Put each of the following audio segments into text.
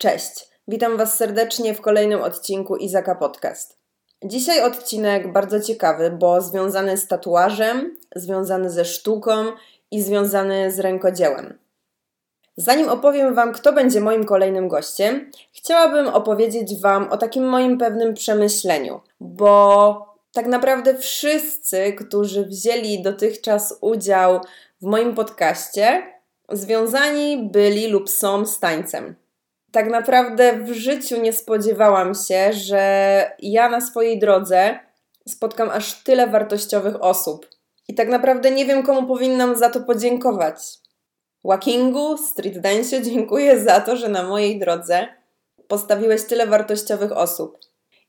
Cześć, witam Was serdecznie w kolejnym odcinku Izaka Podcast. Dzisiaj odcinek bardzo ciekawy, bo związany z tatuażem, związany ze sztuką i związany z rękodziełem. Zanim opowiem Wam, kto będzie moim kolejnym gościem, chciałabym opowiedzieć Wam o takim moim pewnym przemyśleniu, bo tak naprawdę wszyscy, którzy wzięli dotychczas udział w moim podcaście, związani byli lub są z tańcem. Tak naprawdę w życiu nie spodziewałam się, że ja na swojej drodze spotkam aż tyle wartościowych osób. I tak naprawdę nie wiem, komu powinnam za to podziękować. Walkingu, street dance, dziękuję za to, że na mojej drodze postawiłeś tyle wartościowych osób.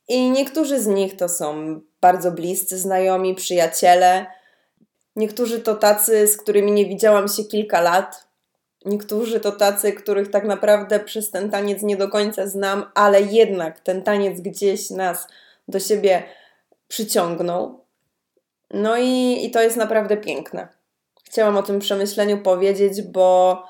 I niektórzy z nich to są bardzo bliscy znajomi, przyjaciele. Niektórzy to tacy, z którymi nie widziałam się kilka lat. Niektórzy to tacy, których tak naprawdę przez ten taniec nie do końca znam, ale jednak ten taniec gdzieś nas do siebie przyciągnął. No i, i to jest naprawdę piękne. Chciałam o tym przemyśleniu powiedzieć, bo,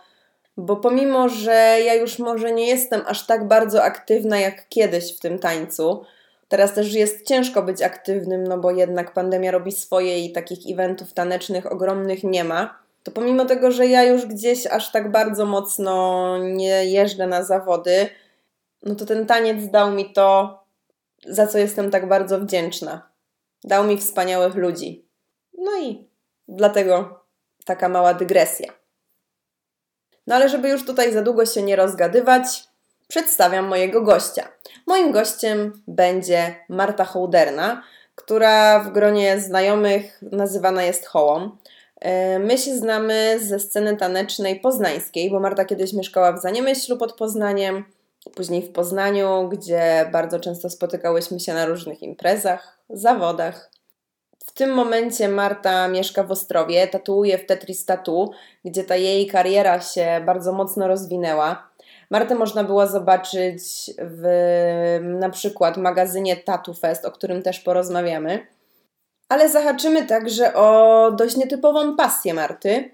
bo pomimo, że ja już może nie jestem aż tak bardzo aktywna jak kiedyś w tym tańcu, teraz też jest ciężko być aktywnym, no bo jednak pandemia robi swoje i takich eventów tanecznych ogromnych nie ma to pomimo tego, że ja już gdzieś aż tak bardzo mocno nie jeżdżę na zawody, no to ten taniec dał mi to, za co jestem tak bardzo wdzięczna. Dał mi wspaniałych ludzi. No i dlatego taka mała dygresja. No ale żeby już tutaj za długo się nie rozgadywać, przedstawiam mojego gościa. Moim gościem będzie Marta Hołderna, która w gronie znajomych nazywana jest Hołą. E, my się znamy ze sceny tanecznej poznańskiej, bo Marta kiedyś mieszkała w Zaniemyślu pod Poznaniem, później w Poznaniu, gdzie bardzo często spotykałyśmy się na różnych imprezach, zawodach. W tym momencie Marta mieszka w Ostrowie, tatuuje w Tetris Tattoo, gdzie ta jej kariera się bardzo mocno rozwinęła. Martę można było zobaczyć w na przykład magazynie Tattoo Fest, o którym też porozmawiamy ale zahaczymy także o dość nietypową pasję Marty,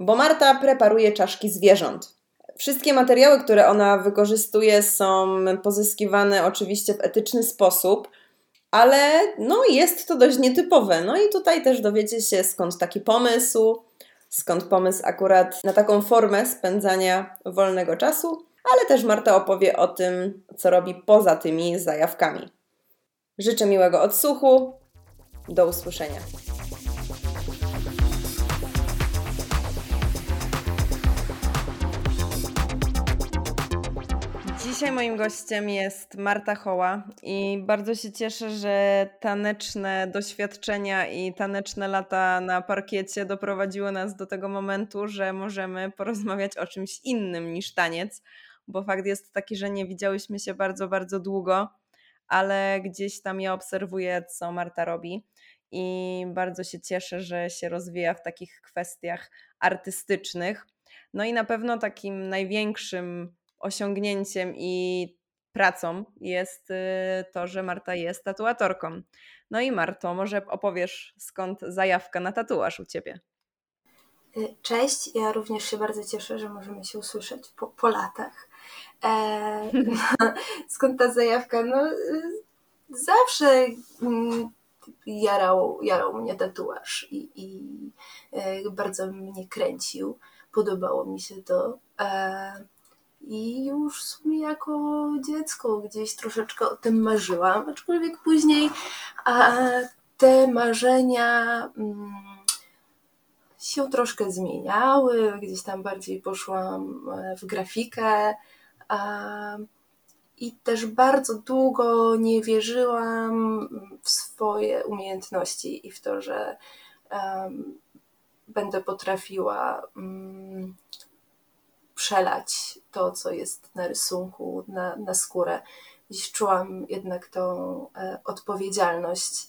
bo Marta preparuje czaszki zwierząt. Wszystkie materiały, które ona wykorzystuje, są pozyskiwane oczywiście w etyczny sposób, ale no jest to dość nietypowe. No i tutaj też dowiecie się skąd taki pomysł, skąd pomysł akurat na taką formę spędzania wolnego czasu, ale też Marta opowie o tym, co robi poza tymi zajawkami. Życzę miłego odsłuchu. Do usłyszenia. Dzisiaj moim gościem jest Marta Hoła i bardzo się cieszę, że taneczne doświadczenia i taneczne lata na parkiecie doprowadziły nas do tego momentu, że możemy porozmawiać o czymś innym niż taniec, bo fakt jest taki, że nie widziałyśmy się bardzo, bardzo długo, ale gdzieś tam ja obserwuję, co Marta robi i bardzo się cieszę, że się rozwija w takich kwestiach artystycznych. No i na pewno takim największym osiągnięciem i pracą jest y, to, że Marta jest tatuatorką. No i Marto, może opowiesz skąd zajawka na tatuaż u ciebie? Y, cześć, ja również się bardzo cieszę, że możemy się usłyszeć po, po latach. E, skąd ta zajawka? No, y, zawsze mm, jarał, jarał mnie tatuaż i, i e, bardzo mnie kręcił. Podobało mi się to. E, I już w sumie jako dziecko gdzieś troszeczkę o tym marzyłam, aczkolwiek później te marzenia mm, się troszkę zmieniały. Gdzieś tam bardziej poszłam e, w grafikę i też bardzo długo nie wierzyłam w swoje umiejętności i w to, że będę potrafiła um, przelać to, co jest na rysunku, na, na skórę. Dziś czułam jednak tą e, odpowiedzialność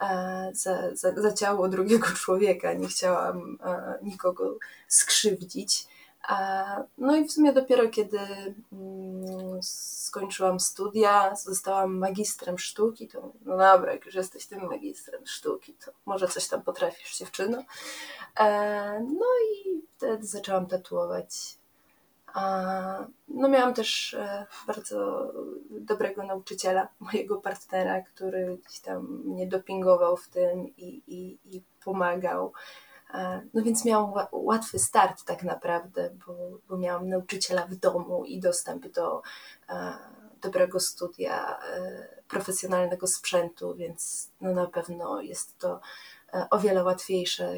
e, za, za, za ciało drugiego człowieka. Nie chciałam e, nikogo skrzywdzić. No i w sumie dopiero kiedy mm, skończyłam studia, zostałam magistrem sztuki, to no dobra, jak już jesteś tym magistrem sztuki, to może coś tam potrafisz dziewczyno. E, no i wtedy zaczęłam tatuować No miałam też e, bardzo dobrego nauczyciela, mojego partnera, który gdzieś tam mnie dopingował w tym i, i, i pomagał. E, no więc miałam łatwy start tak naprawdę, bo, bo miałam nauczyciela w domu i dostęp do e, dobrego studia, profesjonalnego sprzętu, więc no na pewno jest to o wiele łatwiejsze,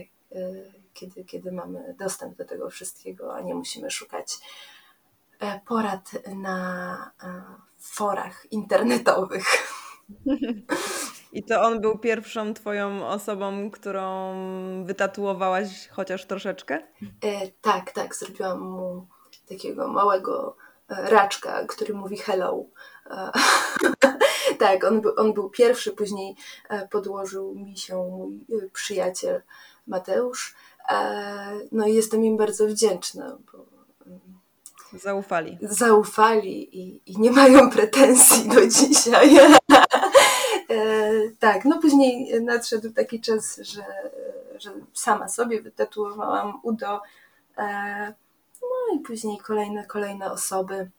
kiedy, kiedy mamy dostęp do tego wszystkiego, a nie musimy szukać e, porad na e, forach internetowych. I to on był pierwszą twoją osobą, którą wytatuowałaś chociaż troszeczkę? E, tak, tak. Zrobiłam mu takiego małego e, raczka, który mówi hello. E, tak, on, on był pierwszy, później podłożył mi się mój przyjaciel Mateusz. No i jestem im bardzo wdzięczna, bo Zaufali. Zaufali i, i, nie mają pretensji do dzisiaj. E, tak, no później nadszedł taki czas, że, że sama sobie wytatuowałam udo. E, no i później kolejne, kolejne osoby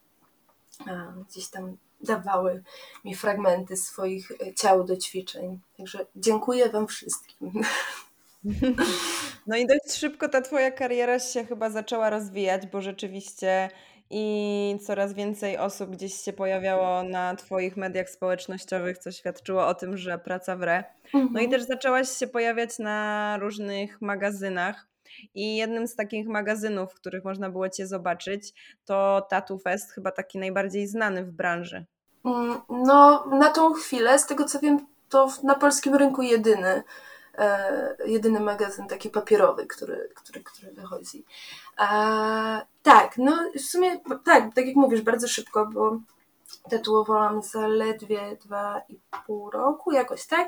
e, gdzieś tam dawały mi fragmenty swoich ciał do ćwiczeń. Także dziękuję Wam wszystkim. No i dość szybko ta twoja kariera się chyba zaczęła rozwijać, bo rzeczywiście i coraz więcej osób gdzieś się pojawiało na twoich mediach społecznościowych, co świadczyło o tym, że praca wre. No i mhm. też zaczęłaś się pojawiać na różnych magazynach. I jednym z takich magazynów, w których można było cię zobaczyć, to Tattoo Fest, chyba taki najbardziej znany w branży. Mm, no, na tą chwilę, z tego co wiem, to na polskim rynku jedyny. E, jedyny magazyn taki papierowy, który, który, który wychodzi. A, tak, no w sumie tak, tak jak mówisz, bardzo szybko, bo tatuowałam zaledwie dwa i pół roku, jakoś tak,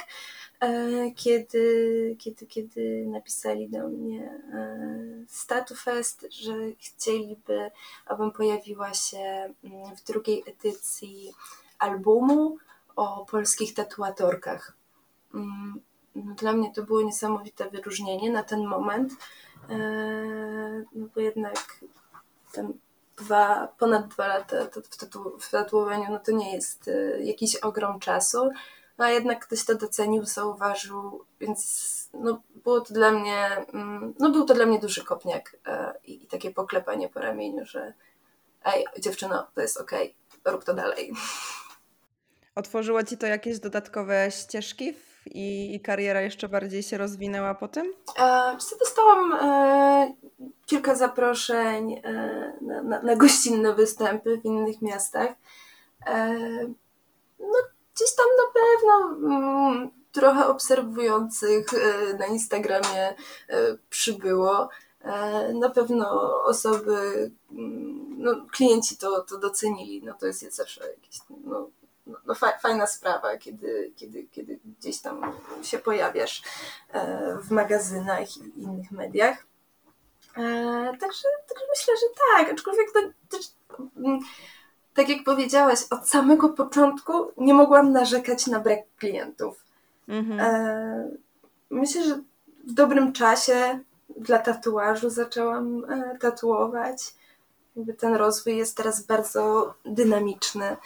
e, kiedy, kiedy, kiedy napisali do mnie e, StatuFest, że chcieliby, abym pojawiła się mm, w drugiej edycji albumu o polskich tatuatorkach. No, dla mnie to było niesamowite wyróżnienie na ten moment, e, no bo jednak tam dwa, ponad dwa lata w, tatu, w tatuowaniu, no to nie jest e, jakiś ogrom czasu, no a jednak ktoś to docenił, zauważył, więc no, było to dla mnie, mm, no był to dla mnie duży kopniak e, i, i takie poklepanie po ramieniu, że ej, dziewczyno, to jest okej, okay, rób to dalej. Otworzyło Ci to jakieś dodatkowe ścieżki i, i kariera jeszcze bardziej się rozwinęła po tym? E, dostałam e, kilka zaproszeń e, na, na, na, gościnne występy w innych miastach. E, no, gdzieś tam na pewno mm, trochę obserwujących e, na Instagramie e, przybyło. Na pewno osoby, mm, no, klienci to, to docenili, no to jest zawsze jakieś no, no, no fajna sprawa, kiedy, kiedy, kiedy gdzieś tam się pojawiasz e, w magazynach i innych mediach. E, także, także myślę, że tak, aczkolwiek to też, mm, tak jak powiedziałaś, od samego początku nie mogłam narzekać na brak klientów. Mhm. E, myślę, że w dobrym czasie dla tatuażu zaczęłam tatuować. Jakby ten rozwój jest teraz bardzo dynamiczny.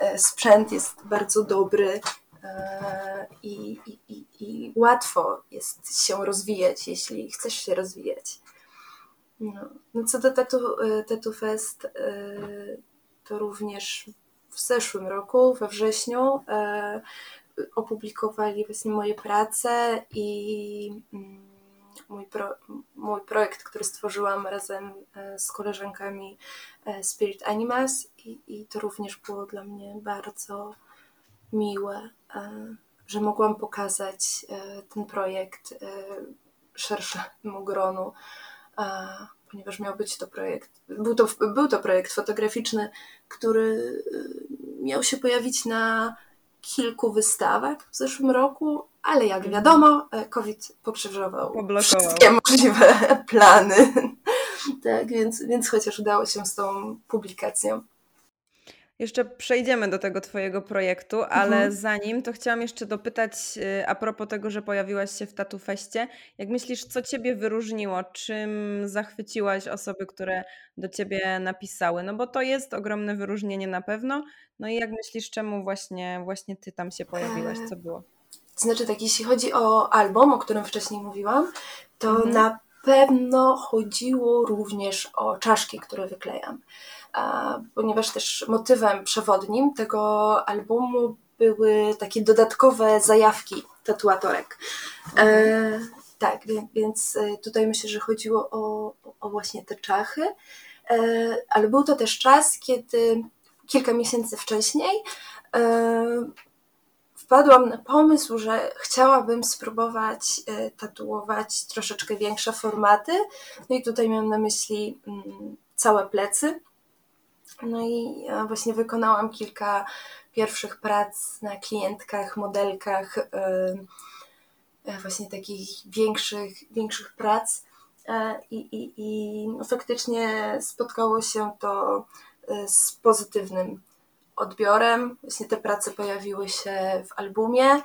E, sprzęt jest bardzo dobry e, i, i, i, łatwo jest się rozwijać, jeśli chcesz się rozwijać. No, no co do Tattoo, e, Tattoo Fest, to również w zeszłym roku, we wrześniu, opublikowali właśnie moje prace i mm, mój, pro, mój projekt, który stworzyłam razem e, z koleżankami e, Spirit Animals i, i to również było dla mnie bardzo miłe, e, że mogłam pokazać ten projekt szerszemu gronu, ponieważ miał być to projekt, był to, był to projekt fotograficzny, który miał się pojawić na kilku wystawach w zeszłym roku, ale jak wiadomo, e, COVID pokrzyżował wszystkie możliwe plany. tak, więc, więc chociaż udało się z tą publikacją. Jeszcze przejdziemy do tego Twojego projektu, ale mhm. zanim to chciałam jeszcze dopytać y, a propos tego, że pojawiłaś się w Tatu Feście. Jak myślisz, co Ciebie wyróżniło? Czym zachwyciłaś osoby, które do Ciebie napisały? No bo to jest ogromne wyróżnienie na pewno. No i jak myślisz, czemu właśnie, właśnie Ty tam się pojawiłaś? Co było? To znaczy tak, jeśli chodzi o album, o którym wcześniej mówiłam, to mhm. na pewno chodziło również o czaszki, które wyklejam ponieważ też motywem przewodnim tego albumu były takie dodatkowe zajawki tatuatorek. E, tak, więc e, tutaj myślę, że chodziło o, o właśnie te czachy, e, ale był to też czas, kiedy kilka miesięcy wcześniej e, wpadłam na pomysł, że chciałabym spróbować e, tatuować troszeczkę większe formaty. No i tutaj miałam na myśli mm, całe plecy. No i właśnie wykonałam kilka pierwszych prac na klientkach, modelkach, e, właśnie takich większych, większych prac. E, I, i, i faktycznie spotkało się to e, z pozytywnym odbiorem. Właśnie te prace pojawiły się w albumie.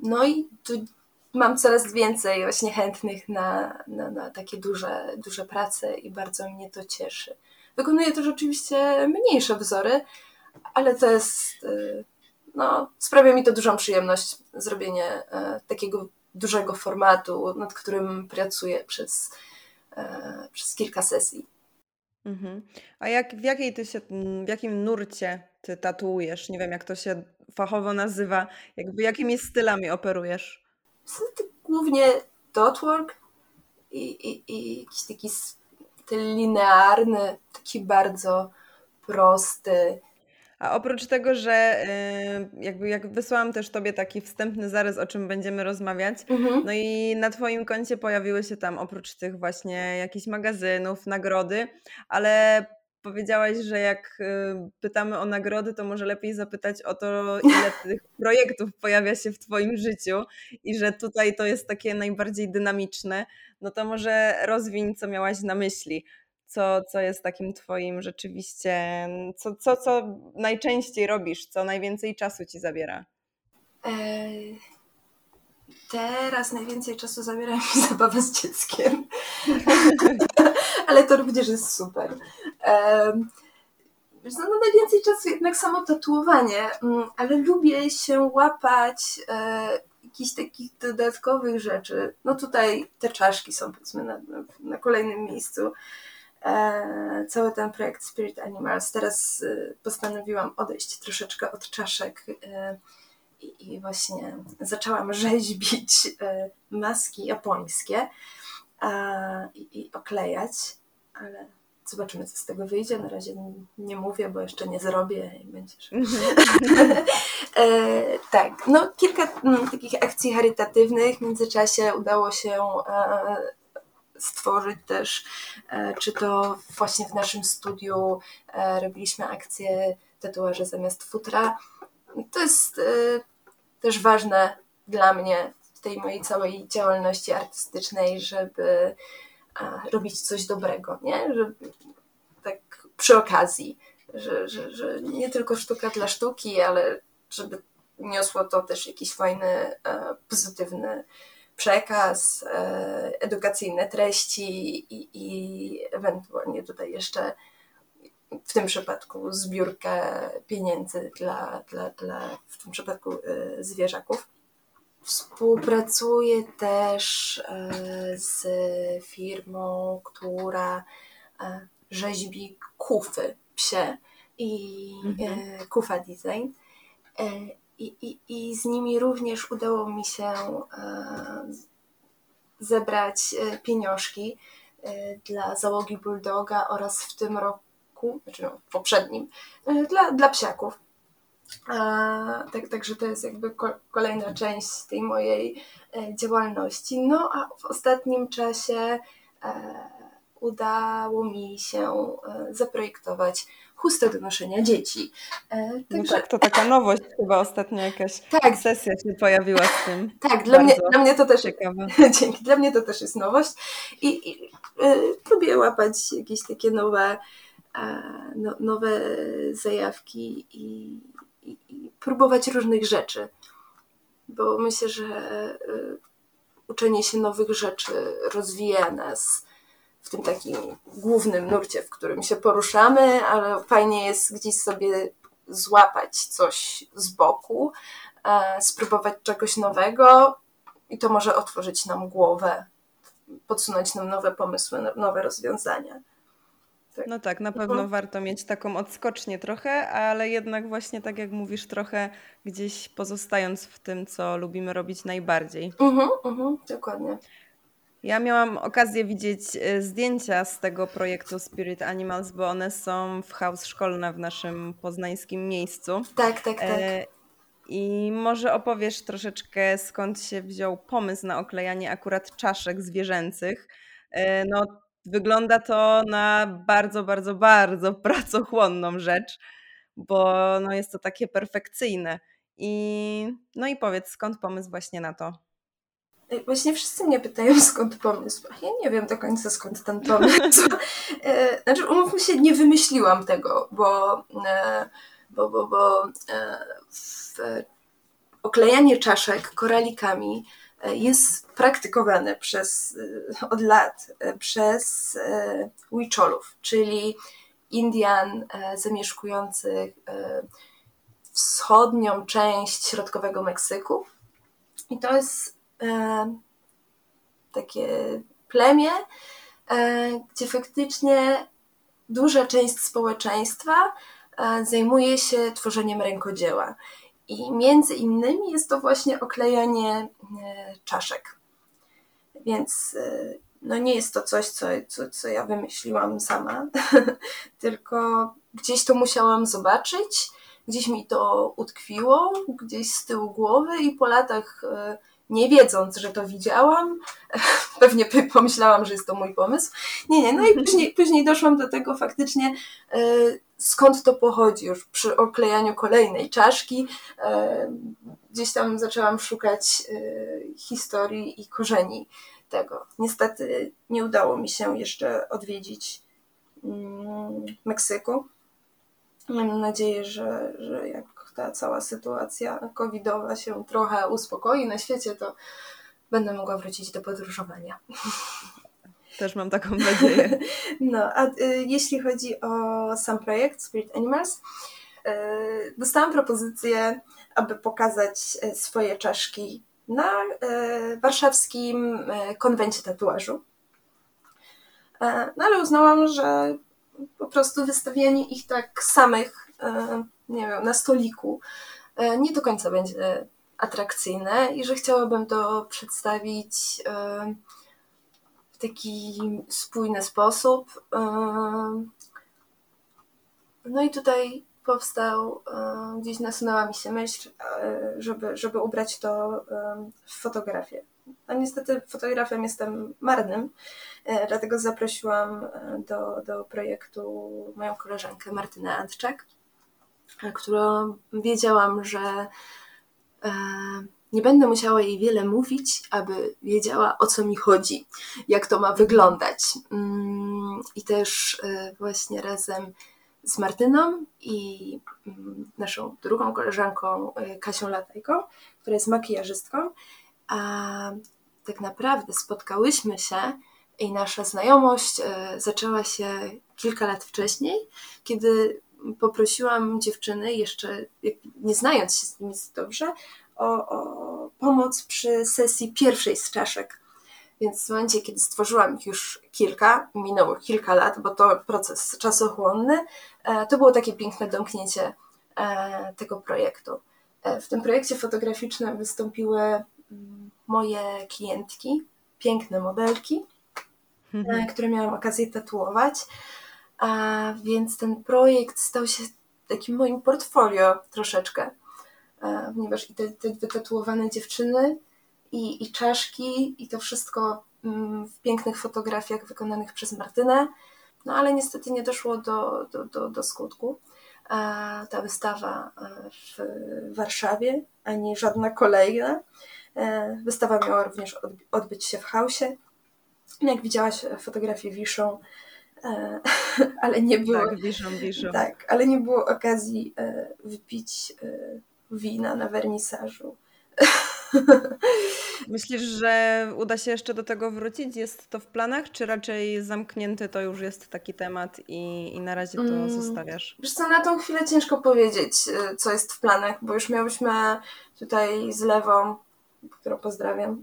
No i tu mam coraz więcej właśnie chętnych na, na, na takie duże, duże prace i bardzo mnie to cieszy. Wykonuję też oczywiście mniejsze wzory, ale to jest, y, no, sprawia mi to dużą przyjemność zrobienie y, takiego dużego formatu, nad którym pracuję przez, y, przez kilka sesji. Mhm. A jak, w, jakiej ty się, w jakim nurcie ty tatuujesz? Nie wiem, jak to się fachowo nazywa. Jakby jakimi stylami operujesz? Głównie dotwork i, i, i jakiś taki styl linearny, taki bardzo prosty. A oprócz tego, że y, jakby jak wysłałam też Tobie taki wstępny zarys, o czym będziemy rozmawiać, mhm. no i na Twoim koncie pojawiły się tam oprócz tych właśnie jakichś magazynów, nagrody, ale powiedziałaś, że jak y, pytamy o nagrody, to może lepiej zapytać o to, ile tych projektów pojawia się w Twoim życiu i że tutaj to jest takie najbardziej dynamiczne. No to może rozwiń, co miałaś na myśli. Co, co jest takim Twoim rzeczywiście, co, co, co najczęściej robisz, co najwięcej czasu Ci zabiera? Eee, teraz najwięcej czasu zabiera mi zabawa z dzieckiem. Ale to również jest super. No, no najwięcej czasu jednak samo tatuowanie, mm, ale lubię się łapać e, jakichś takich dodatkowych rzeczy. No tutaj te czaszki są powiedzmy na, na kolejnym miejscu. E, cały ten projekt Spirit Animals. Teraz e, postanowiłam odejść troszeczkę od czaszek i, i właśnie zaczęłam rzeźbić maski japońskie i, i oklejać, ale Zobaczymy, co z tego wyjdzie. Na razie nie mówię, bo jeszcze nie zrobię i będziesz. Mhm. e, tak, no kilka m, mm, takich akcji charytatywnych. W międzyczasie udało się e, stworzyć też, e, czy to właśnie w naszym studiu e, robiliśmy akcję tatuaże zamiast futra. To jest e, też ważne dla mnie w tej mojej całej działalności artystycznej, żeby robić coś dobrego, nie? Że, tak przy okazji, że, że, że nie tylko sztuka dla sztuki, ale żeby niosło to też jakiś fajny, e, pozytywny przekaz, e, edukacyjne treści i, i ewentualnie tutaj jeszcze w tym przypadku zbiórkę pieniędzy dla, dla, dla w tym przypadku e, zwierzaków. Współpracuję też e, z firmą, która e, rzeźbi kufy psie i mhm. E, kufa design. I, i, I z nimi również udało mi się zebrać pieniążki dla załogi Bulldoga oraz w tym roku, znaczy no, w poprzednim, dla, dla psiaków. Tak, także to jest jakby kolejna część tej mojej e, działalności. No a w ostatnim czasie e, udało mi się e, zaprojektować chustę do noszenia dzieci. Także... No tak, to taka nowość chyba ostatnio jakaś tak. sesja się pojawiła z tym. Tak, dla mnie, dla mnie to też ciekawe. Dzięki, dla mnie to też jest nowość i, i y, próbuję łapać jakieś takie nowe no, nowe zajawki i, i, próbować różnych rzeczy. Bo myślę, że uczenie się nowych rzeczy rozwija nas w tym takim głównym nurcie, w którym się poruszamy, ale fajnie jest gdzieś sobie złapać coś z boku, e, spróbować czegoś nowego i to może otworzyć nam głowę, podsunąć nam nowe pomysły, nowe rozwiązania. Tak. No tak, na pewno mhm. warto mieć taką odskocznię trochę, ale jednak właśnie tak jak mówisz, trochę gdzieś pozostając w tym, co lubimy robić najbardziej. Mhm, mhm, dokładnie. Ja miałam okazję widzieć e, zdjęcia z tego projektu Spirit Animals, bo one są w house szkolne w naszym poznańskim miejscu. Tak, tak, tak. E, I może opowiesz troszeczkę, skąd się wziął pomysł na oklejanie akurat czaszek zwierzęcych. E, no, wygląda to na bardzo, bardzo, bardzo pracochłonną rzecz, bo no, jest to takie perfekcyjne. I, no i powiedz, skąd pomysł właśnie na to? Właśnie wszyscy mnie pytają, skąd pomysł. Ja nie wiem do końca, skąd ten pomysł. E, znaczy, umówmy się, nie wymyśliłam tego, bo, e, bo, bo, bo e, oklejanie czaszek koralikami jest praktykowane przez, od lat przez Huicholów, czyli Indian zamieszkujących wschodnią część środkowego Meksyku. I to jest E, takie plemię, e, gdzie faktycznie duża część społeczeństwa e, zajmuje się tworzeniem rękodzieła. I między innymi jest to właśnie oklejanie czaszek. Więc no nie jest to coś, co, co, co ja wymyśliłam sama, tylko gdzieś to musiałam zobaczyć, gdzieś mi to utkwiło, gdzieś z tyłu głowy i po latach nie wiedząc, że to widziałam, pewnie pomyślałam, że jest to mój pomysł. Nie, nie, no i później, później doszłam do tego faktycznie, e, skąd to pochodzi już przy oklejaniu kolejnej czaszki. E, gdzieś tam zaczęłam szukać e, historii i korzeni tego. Niestety nie udało mi się jeszcze odwiedzić mm, Meksyku. Mam nadzieję, że, że jak ta cała sytuacja covidowa się trochę uspokoi na świecie, to będę mogła wrócić do podróżowania. Też mam taką nadzieję. No, a y, jeśli chodzi o sam projekt Spirit Animals, y, dostałam propozycję, aby pokazać y, swoje czaszki na y, warszawskim y, konwencie tatuażu. E, no ale uznałam, że po prostu wystawianie ich tak samych e, nie wiem, na stoliku nie do końca będzie atrakcyjne i że chciałabym to przedstawić taki spójny sposób. E, no i tutaj powstał, gdzieś nasunęła mi się myśl, żeby, żeby ubrać to w fotografię. A niestety fotografem jestem marnym, dlatego zaprosiłam do, do projektu moją koleżankę Martynę Antczak którą wiedziałam, że nie będę musiała jej wiele mówić, aby wiedziała o co mi chodzi, jak to ma wyglądać. Mm, I też e, właśnie razem z Martyną i mm, naszą drugą koleżanką e, Kasią Latajką, która jest makijażystką, a tak naprawdę spotkałyśmy się i nasza znajomość zaczęła się kilka lat wcześniej, kiedy poprosiłam dziewczyny, jeszcze nie znając się z nimi dobrze, o, o pomoc przy sesji pierwszej z czaszek. Więc w momencie, kiedy stworzyłam ich już kilka, minęło kilka lat, bo to proces czasochłonny, e, to było takie piękne domknięcie e, tego projektu. E, w tym projekcie fotograficznym wystąpiły mm, moje klientki, piękne modelki, mhm. które miałam okazję tatuować. Więc ten projekt stał się takim moim portfolio troszeczkę, ponieważ i te, te wytatuowane dziewczyny, i, i czaszki, i to wszystko mm, w pięknych fotografiach wykonanych przez Martynę, no ale niestety nie doszło do, do, do, do skutku. Ta wystawa e, w Warszawie, ani żadna kolejna. E, wystawa miała również odbyć się w chaosie. Jak widziałaś, fotografie wiszą e, ale nie było. Tak, wiszą, wiszą. Tak, ale nie było okazji e, wypić e, wina na wernisażu. Myślisz, że uda się jeszcze do tego wrócić? Jest to w planach, czy raczej zamknięty to już jest taki temat i, i na razie to mm, zostawiasz? Wiesz co, na tą chwilę ciężko powiedzieć, e, co jest w planach, bo już miałyśmy tutaj z Lewą, którą pozdrawiam.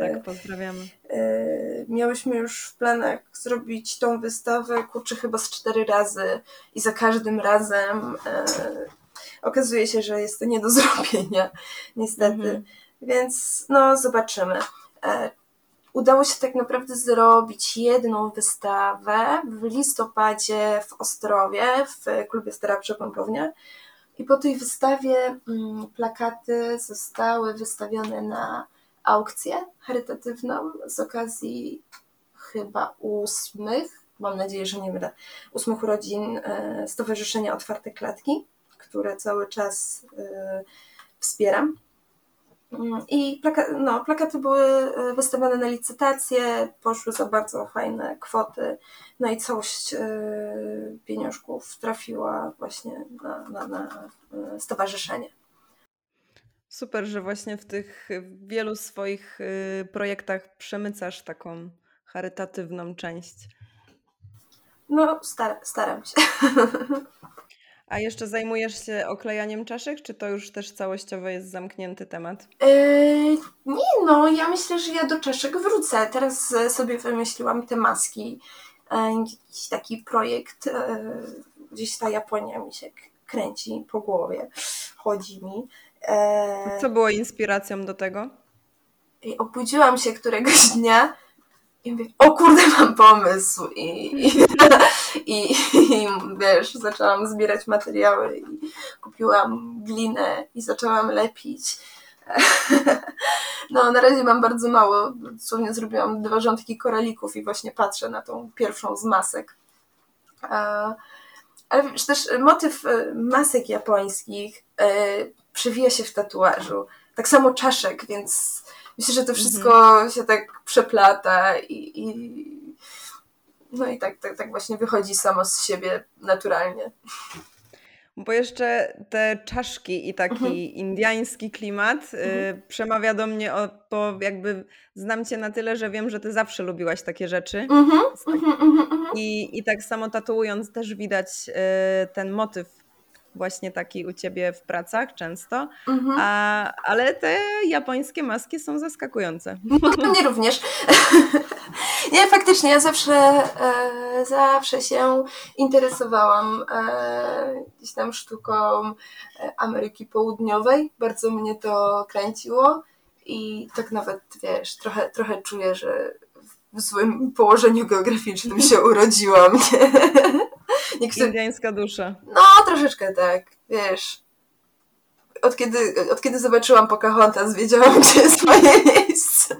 Tak, pozdrawiamy. E, miałyśmy już w planach zrobić tą wystawę, kurczę, chyba z cztery razy i za każdym razem e, okazuje się, że jest to nie do zrobienia, niestety. Mhm. Więc no, zobaczymy. E, udało się tak naprawdę zrobić jedną wystawę w listopadzie w Ostrowie, w klubie Stara Przepompownia. I po tej wystawie mm, plakaty zostały wystawione na aukcję charytatywną z okazji chyba ósmych, mam nadzieję, że nie mylę, ósmych urodzin e, Stowarzyszenia Otwarte Klatki które cały czas y, wspieram. I plaka no, plakaty były y, wystawione na licytację, poszły za bardzo fajne kwoty, no i całość y, pieniążków trafiła właśnie na, na, na stowarzyszenie. Super, że właśnie w tych wielu swoich projektach przemycasz taką charytatywną część. No, star staram się. A jeszcze zajmujesz się oklejaniem czaszek, czy to już też całościowo jest zamknięty temat? Yy, nie no, ja myślę, że ja do czaszek wrócę. Teraz e, sobie wymyśliłam te maski. Yy, jakiś taki projekt, gdzieś ta Japonia mi się kręci po głowie, chodzi mi. Co było inspiracją do tego? I obudziłam się któregoś dnia i mówię, o kurde, mam pomysł. I, i, i, i wiesz, zaczęłam zbierać materiały i kupiłam glinę i zaczęłam lepić. No, na razie mam bardzo mało. Dosłownie zrobiłam dwa rządki koralików i właśnie patrzę na tą pierwszą z masek. Ale wiesz, też motyw e, masek japońskich e, przewija się w tatuażu. Tak samo czaszek, więc Myślę, że to wszystko mhm. się tak przeplata i, i no i tak, tak, tak właśnie wychodzi samo z siebie naturalnie. Bo jeszcze te czaszki i taki mhm. indiański klimat y, mhm. y, przemawia do mnie, o, bo jakby znam cię na tyle, że wiem, że ty zawsze lubiłaś takie rzeczy. Mhm. Tak, mhm, mhm, i, I tak samo tatuując też widać y, ten motyw właśnie taki u ciebie w pracach często, mhm. a, ale te japońskie maski są zaskakujące. No, mnie również. Nie, faktycznie, ja zawsze, e, zawsze się interesowałam e, gdzieś tam sztuką e, Ameryki Południowej. Bardzo mnie to kręciło i tak nawet, wiesz, trochę, trochę czuję, że w złym położeniu geograficznym się urodziłam. Nie? Niektóry... Indiańska dusza. No, troszeczkę tak, wiesz. Od kiedy, od kiedy zobaczyłam Pocahontas, wiedziałam, gdzie jest moje miejsce.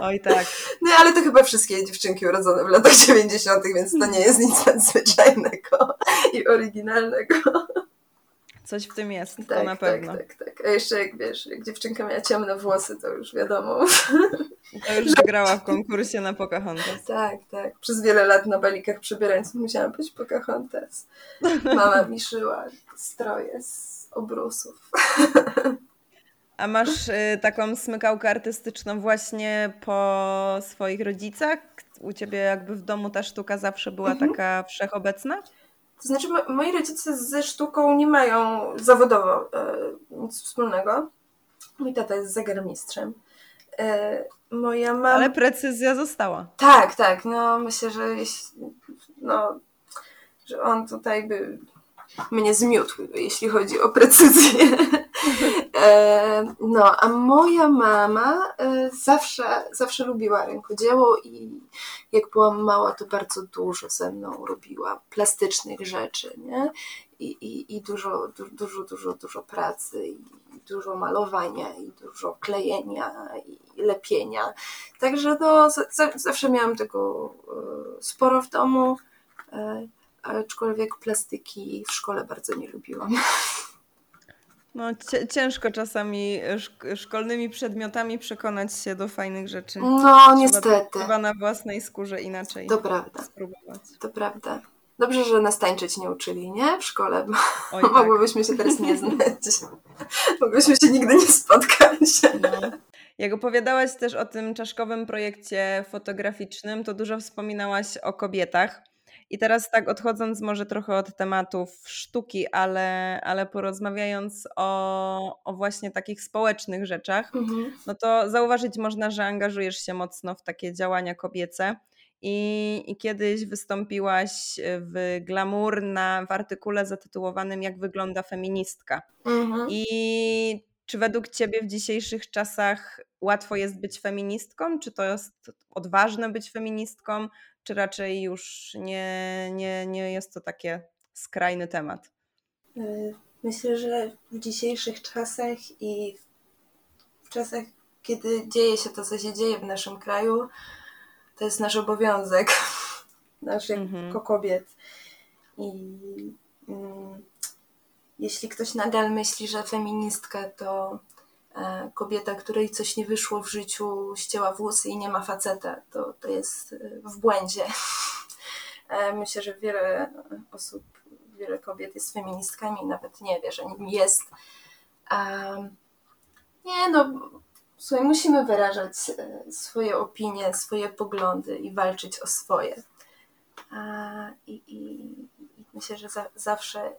Oj, tak. No, ale to chyba wszystkie dziewczynki urodzone w latach 90., więc to nie jest nic nadzwyczajnego i oryginalnego. Coś w tym jest, tak, to na tak, pewno. Tak, tak, tak. A jeszcze jak wiesz, jak dziewczynka miała ciemne włosy, to już wiadomo. To już wygrała w konkursie na Pocahontas. Tak, tak. Przez wiele lat na balikach przebierańców musiałam być Pocahontas. Mama mi szyła stroje z obrusów. A masz y, taką smykałkę artystyczną właśnie po swoich rodzicach? U ciebie jakby w domu ta sztuka zawsze była mhm. taka wszechobecna? To znaczy, moi rodzice ze sztuką nie mają zawodowo e, nic wspólnego. Mój tata jest zegarmistrzem. E, moja mama... Ale precyzja została. Tak, tak. No myślę, że jeśli, no, że on tutaj by mnie zmiótł, jeśli chodzi o precyzję. E, no, a moja mama e, zawsze, zawsze lubiła rękodzieło i jak byłam mała, to bardzo dużo ze mną robiła plastycznych rzeczy, nie? I, i, i dużo, dużo, dużo, dużo pracy, i dużo malowania, i dużo klejenia, i lepienia. Także no, zawsze miałam tego e, sporo w domu aczkolwiek plastyki w szkole bardzo nie lubiłam. No, ciężko czasami szk szkolnymi przedmiotami przekonać się do fajnych rzeczy. No, trzeba, niestety. Trzeba na własnej skórze inaczej to prawda. spróbować. To prawda. Dobrze, że nas tańczyć nie uczyli, nie? W szkole. Oj, tak. Mogłybyśmy się teraz nie znać. Mogłybyśmy się nigdy nie spotkać. No. Jak opowiadałaś też o tym czaszkowym projekcie fotograficznym, to dużo wspominałaś o kobietach. I teraz tak odchodząc może trochę od tematów sztuki, ale, ale porozmawiając o, o właśnie takich społecznych rzeczach, mhm. no to zauważyć można, że angażujesz się mocno w takie działania kobiece. I, I, kiedyś wystąpiłaś w glamour na, w artykule zatytułowanym Jak wygląda feministka. Mhm. I czy według Ciebie w dzisiejszych czasach łatwo jest być feministką? Czy to jest odważne być feministką? Czy raczej już nie, nie, nie jest to takie skrajny temat? Y, myślę, że w dzisiejszych czasach i w czasach, kiedy dzieje się to, co się dzieje w naszym kraju, to jest nasz obowiązek, nasz mhm. jako kobiet. I mm, jeśli ktoś nadal myśli, że feministka to e, kobieta, której coś nie wyszło w życiu, ścięła włosy i nie ma faceta, to, to jest e, w błędzie. E, myślę, że wiele osób, wiele kobiet jest feministkami, nawet nie wie, że nim jest. Nie, no, słuchaj, musimy wyrażać swoje opinie, swoje poglądy i walczyć o swoje. I, i, i myślę, że za, zawsze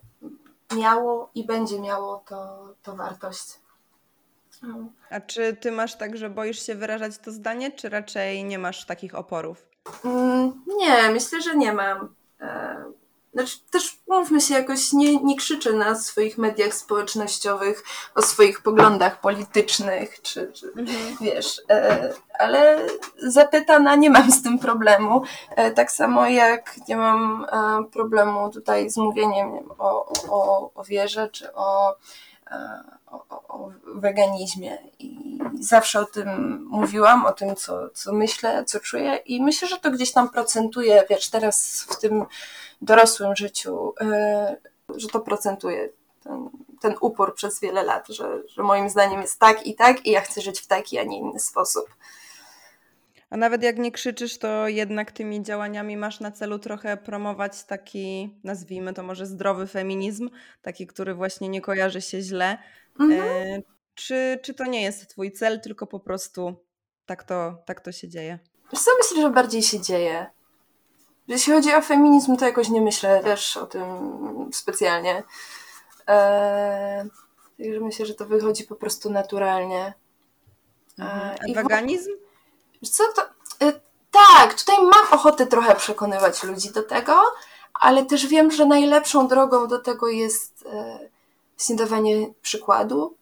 miało i będzie miało to, to wartość. No. A czy ty masz tak, że boisz się wyrażać to zdanie, czy raczej nie masz takich oporów? Mm, nie, myślę, że nie mam. E, znaczy, też mówmy się, jakoś nie, nie krzyczę na swoich mediach społecznościowych o swoich poglądach politycznych, czy, czy mhm. wiesz, e, ale zapytana nie mam z tym problemu. E, tak samo jak nie mam e, problemu tutaj z mówieniem o, o, o wierze, czy o, o, o weganizmie. I zawsze o tym mówiłam, o tym, co, co myślę, co czuję, i myślę, że to gdzieś tam procentuje, wiesz, teraz w tym dorosłym życiu, e, że to procentuje ten, ten upór przez wiele lat, że, że moim zdaniem jest tak i tak i ja chcę żyć w taki, a nie inny sposób. A nawet jak nie krzyczysz, to jednak tymi działaniami masz na celu trochę promować taki, nazwijmy to może zdrowy feminizm, taki, który właśnie nie kojarzy się źle. Mhm. E, czy, czy to nie jest twój cel, tylko po prostu tak to, tak to się dzieje? Wiesz co, myślę, że bardziej się dzieje. Jeśli chodzi o feminizm, to jakoś nie myślę też o tym specjalnie. Eee, także myślę, że to wychodzi po prostu naturalnie. Eee, A weganizm? Wiesz co, to... E, tak, tutaj mam ochotę trochę przekonywać ludzi do tego, ale też wiem, że najlepszą drogą do tego jest właśnie dawanie przykładu,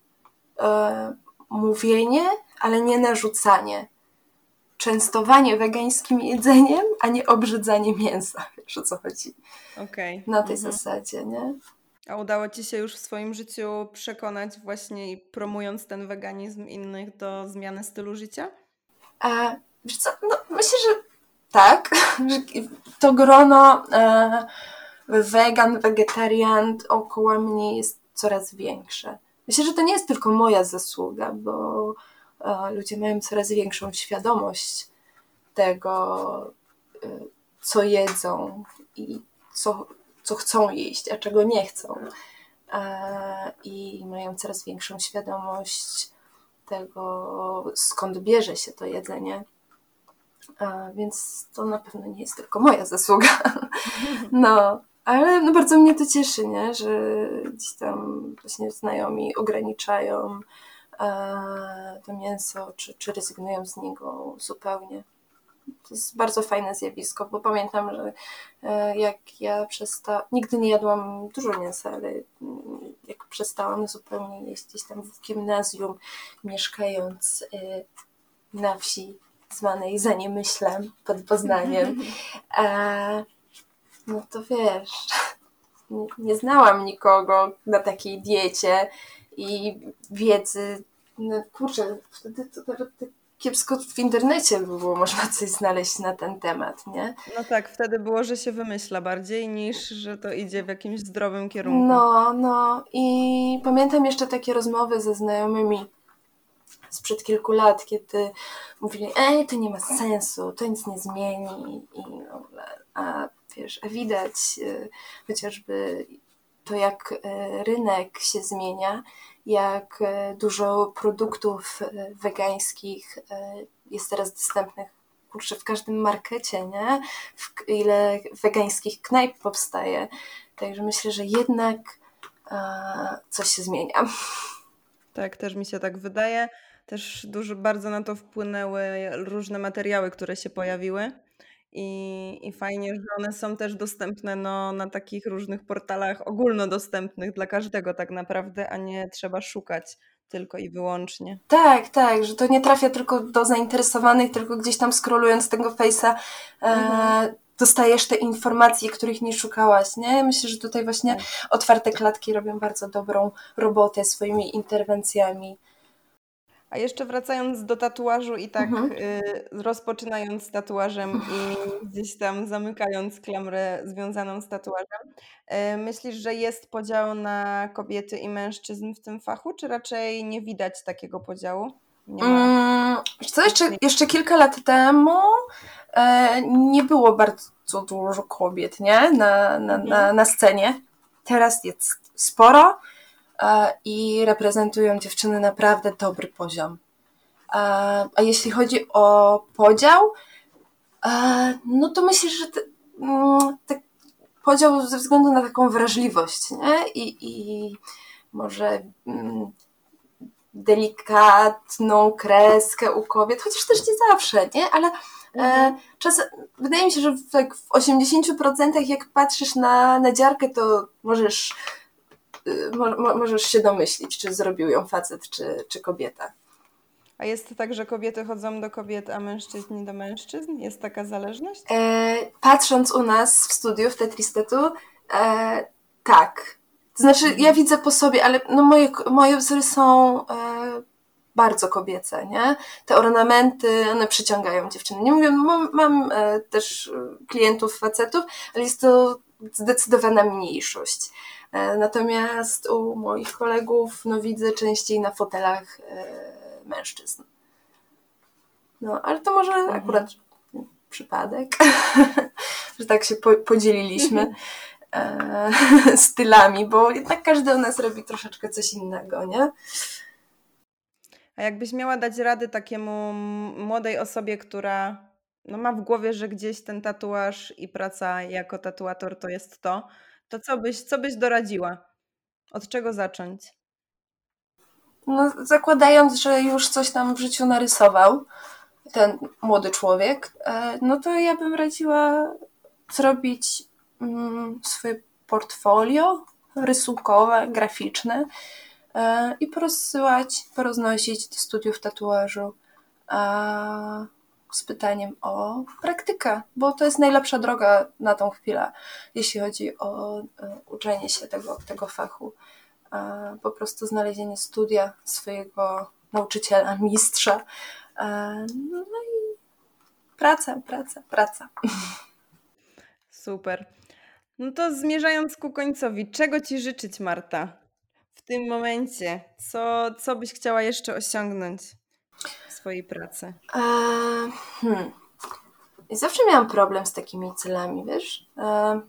e, mówienie, ale nie narzucanie częstowanie wegańskim jedzeniem, a nie obrzydzanie mięsa. Wiesz o co chodzi? Okay. Na tej mhm. zasadzie, nie? A udało Ci się już w swoim życiu przekonać właśnie promując ten weganizm innych do zmiany stylu życia? A, wiesz co, no, myślę, że tak. To grono e, wegan, wegetarian około mnie jest coraz większe. Myślę, że to nie jest tylko moja zasługa, bo ludzie mają coraz większą świadomość tego, y, co jedzą i co, co chcą jeść, a czego nie chcą. I mają coraz większą świadomość tego, skąd bierze się to jedzenie. Więc to na pewno nie jest tylko moja zasługa. No, ale no bardzo mnie to cieszy, nie? że gdzieś tam właśnie znajomi ograniczają E, to mięso, czy, czy rezygnują z niego zupełnie. To jest bardzo fajne zjawisko, bo pamiętam, że e, jak ja przestałam, nigdy nie jadłam dużo mięsa, ale jak przestałam zupełnie jeść gdzieś tam w gimnazjum, mieszkając e, na wsi zwanej Zaniemyślem pod Poznaniem, no to wiesz, nie, znałam nikogo na takiej diecie, i wiedzy. No kurczę, wtedy to nawet te kiepsko w internecie by było można coś znaleźć na ten temat, nie? No tak, wtedy było, że się wymyśla bardziej niż, że to idzie w jakimś zdrowym kierunku. No, no i pamiętam jeszcze takie rozmowy ze znajomymi sprzed kilku lat, kiedy mówili, ej, to nie ma sensu, to nic nie zmieni i a wiesz, a widać y, chociażby to, jak y, rynek się zmienia, jak y, dużo produktów wegańskich jest teraz dostępnych kurczę, w każdym markecie, nie? W, ile wegańskich knajp powstaje. Także myślę, że jednak coś się zmienia. Tak, też mi się tak wydaje. Też dużo, bardzo na to wpłynęły różne materiały, które się pojawiły. I, I fajnie, że one są też dostępne no, na takich różnych portalach ogólnodostępnych dla każdego tak naprawdę, a nie trzeba szukać tylko i wyłącznie. Tak, tak, że to nie trafia tylko do zainteresowanych, tylko gdzieś tam scrollując tego face'a e, mhm. dostajesz te informacje, których nie szukałaś, nie? Myślę, że tutaj właśnie tak. otwarte klatki robią bardzo dobrą robotę swoimi interwencjami. A jeszcze wracając do tatuażu i tak mhm. y, rozpoczynając tatuażem i gdzieś tam zamykając klamrę związaną z tatuażem, y, myślisz, że jest podział na kobiety i mężczyzn w tym fachu, czy raczej nie widać takiego podziału? Nie ma... Mm, co, jeszcze, jeszcze kilka lat temu e, nie było bardzo dużo kobiet nie? Na, na, mhm. na, na scenie. Teraz jest sporo i reprezentują dziewczyny naprawdę dobry poziom. A jeśli chodzi o podział, no to myślę, że mm, ten podział ze względu na taką wrażliwość nie? I, i może mm, delikatną kreskę u kobiet, chociaż też nie zawsze, nie? ale e, mhm. czas, wydaje mi się, że w, tak w 80% jak patrzysz na, na dziarkę, to możesz Y, mo, możesz się domyślić, czy zrobił ją facet, czy, czy kobieta. A jest to tak, że kobiety chodzą do kobiet, a mężczyźni do mężczyzn? Jest taka zależność? E, patrząc u nas w studiu, w Tetristetu, e, tak. To znaczy, mhm. ja widzę po sobie, ale no moje, moje wzory są e, bardzo kobiece, nie? Te ornamenty, one przyciągają dziewczyny. Nie mówię, mam, mam e, też klientów facetów, ale jest to zdecydowana mniejszość. E, natomiast u moich kolegów no, widzę częściej na fotelach e, mężczyzn. No, ale to może mhm. akurat przypadek, że tak się podzieliliśmy e, stylami, bo jednak każdy u nas robi troszeczkę coś innego, nie? A jakbyś miała dać rady takiemu młodej osobie, która no, ma w głowie, że gdzieś ten tatuaż i praca jako tatuator to jest to, to co byś, co byś doradziła? Od czego zacząć? No, zakładając, że już coś tam w życiu narysował ten młody człowiek, e, no to ja bym radziła zrobić mm, swoje portfolio rysunkowe, graficzne e, i porozsyłać, poroznosić do studiów tatuażu z pytaniem o praktykę, bo to jest najlepsza droga na tą chwilę, jeśli chodzi o e, uczenie się tego, tego fachu. Po prostu znalezienie studia swojego nauczyciela, mistrza. No i praca, praca, praca. Super. No to zmierzając ku końcowi, czego Ci życzyć, Marta, w tym momencie? Co, co byś chciała jeszcze osiągnąć? Swojej pracy? E, hmm. Zawsze miałam problem z takimi celami, wiesz? E,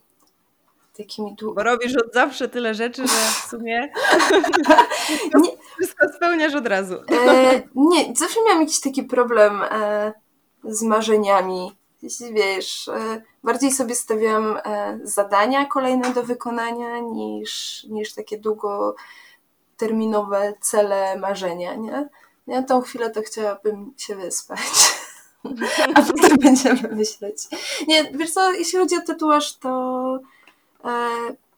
takimi dłu- Bo robisz od zawsze tyle rzeczy, że w sumie nie. wszystko spełniasz od razu. E, nie, zawsze miałam jakiś taki problem e, z marzeniami. Wiesz, e, bardziej sobie stawiam e, zadania kolejne do wykonania niż, niż takie długoterminowe cele, marzenia, nie? Ja tą chwilę to chciałabym się wyspać. A potem będziemy myśleć. Nie, wiesz co, jeśli chodzi o tatuaż, to e,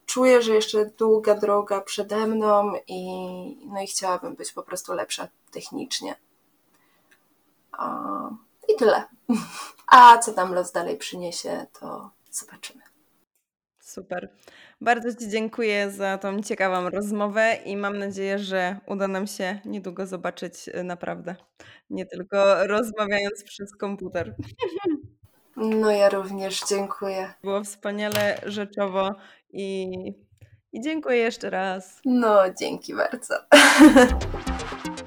czuję, że jeszcze długa droga przede mną i, no i chciałabym być po prostu lepsza technicznie. I tyle. A co tam los dalej przyniesie, to zobaczymy. Super. Bardzo Ci dziękuję za tą ciekawą rozmowę i mam nadzieję, że uda nam się niedługo zobaczyć y, naprawdę. Nie tylko rozmawiając przez komputer. No ja również dziękuję. Było wspaniale rzeczowo i, i dziękuję jeszcze raz. No, dzięki bardzo.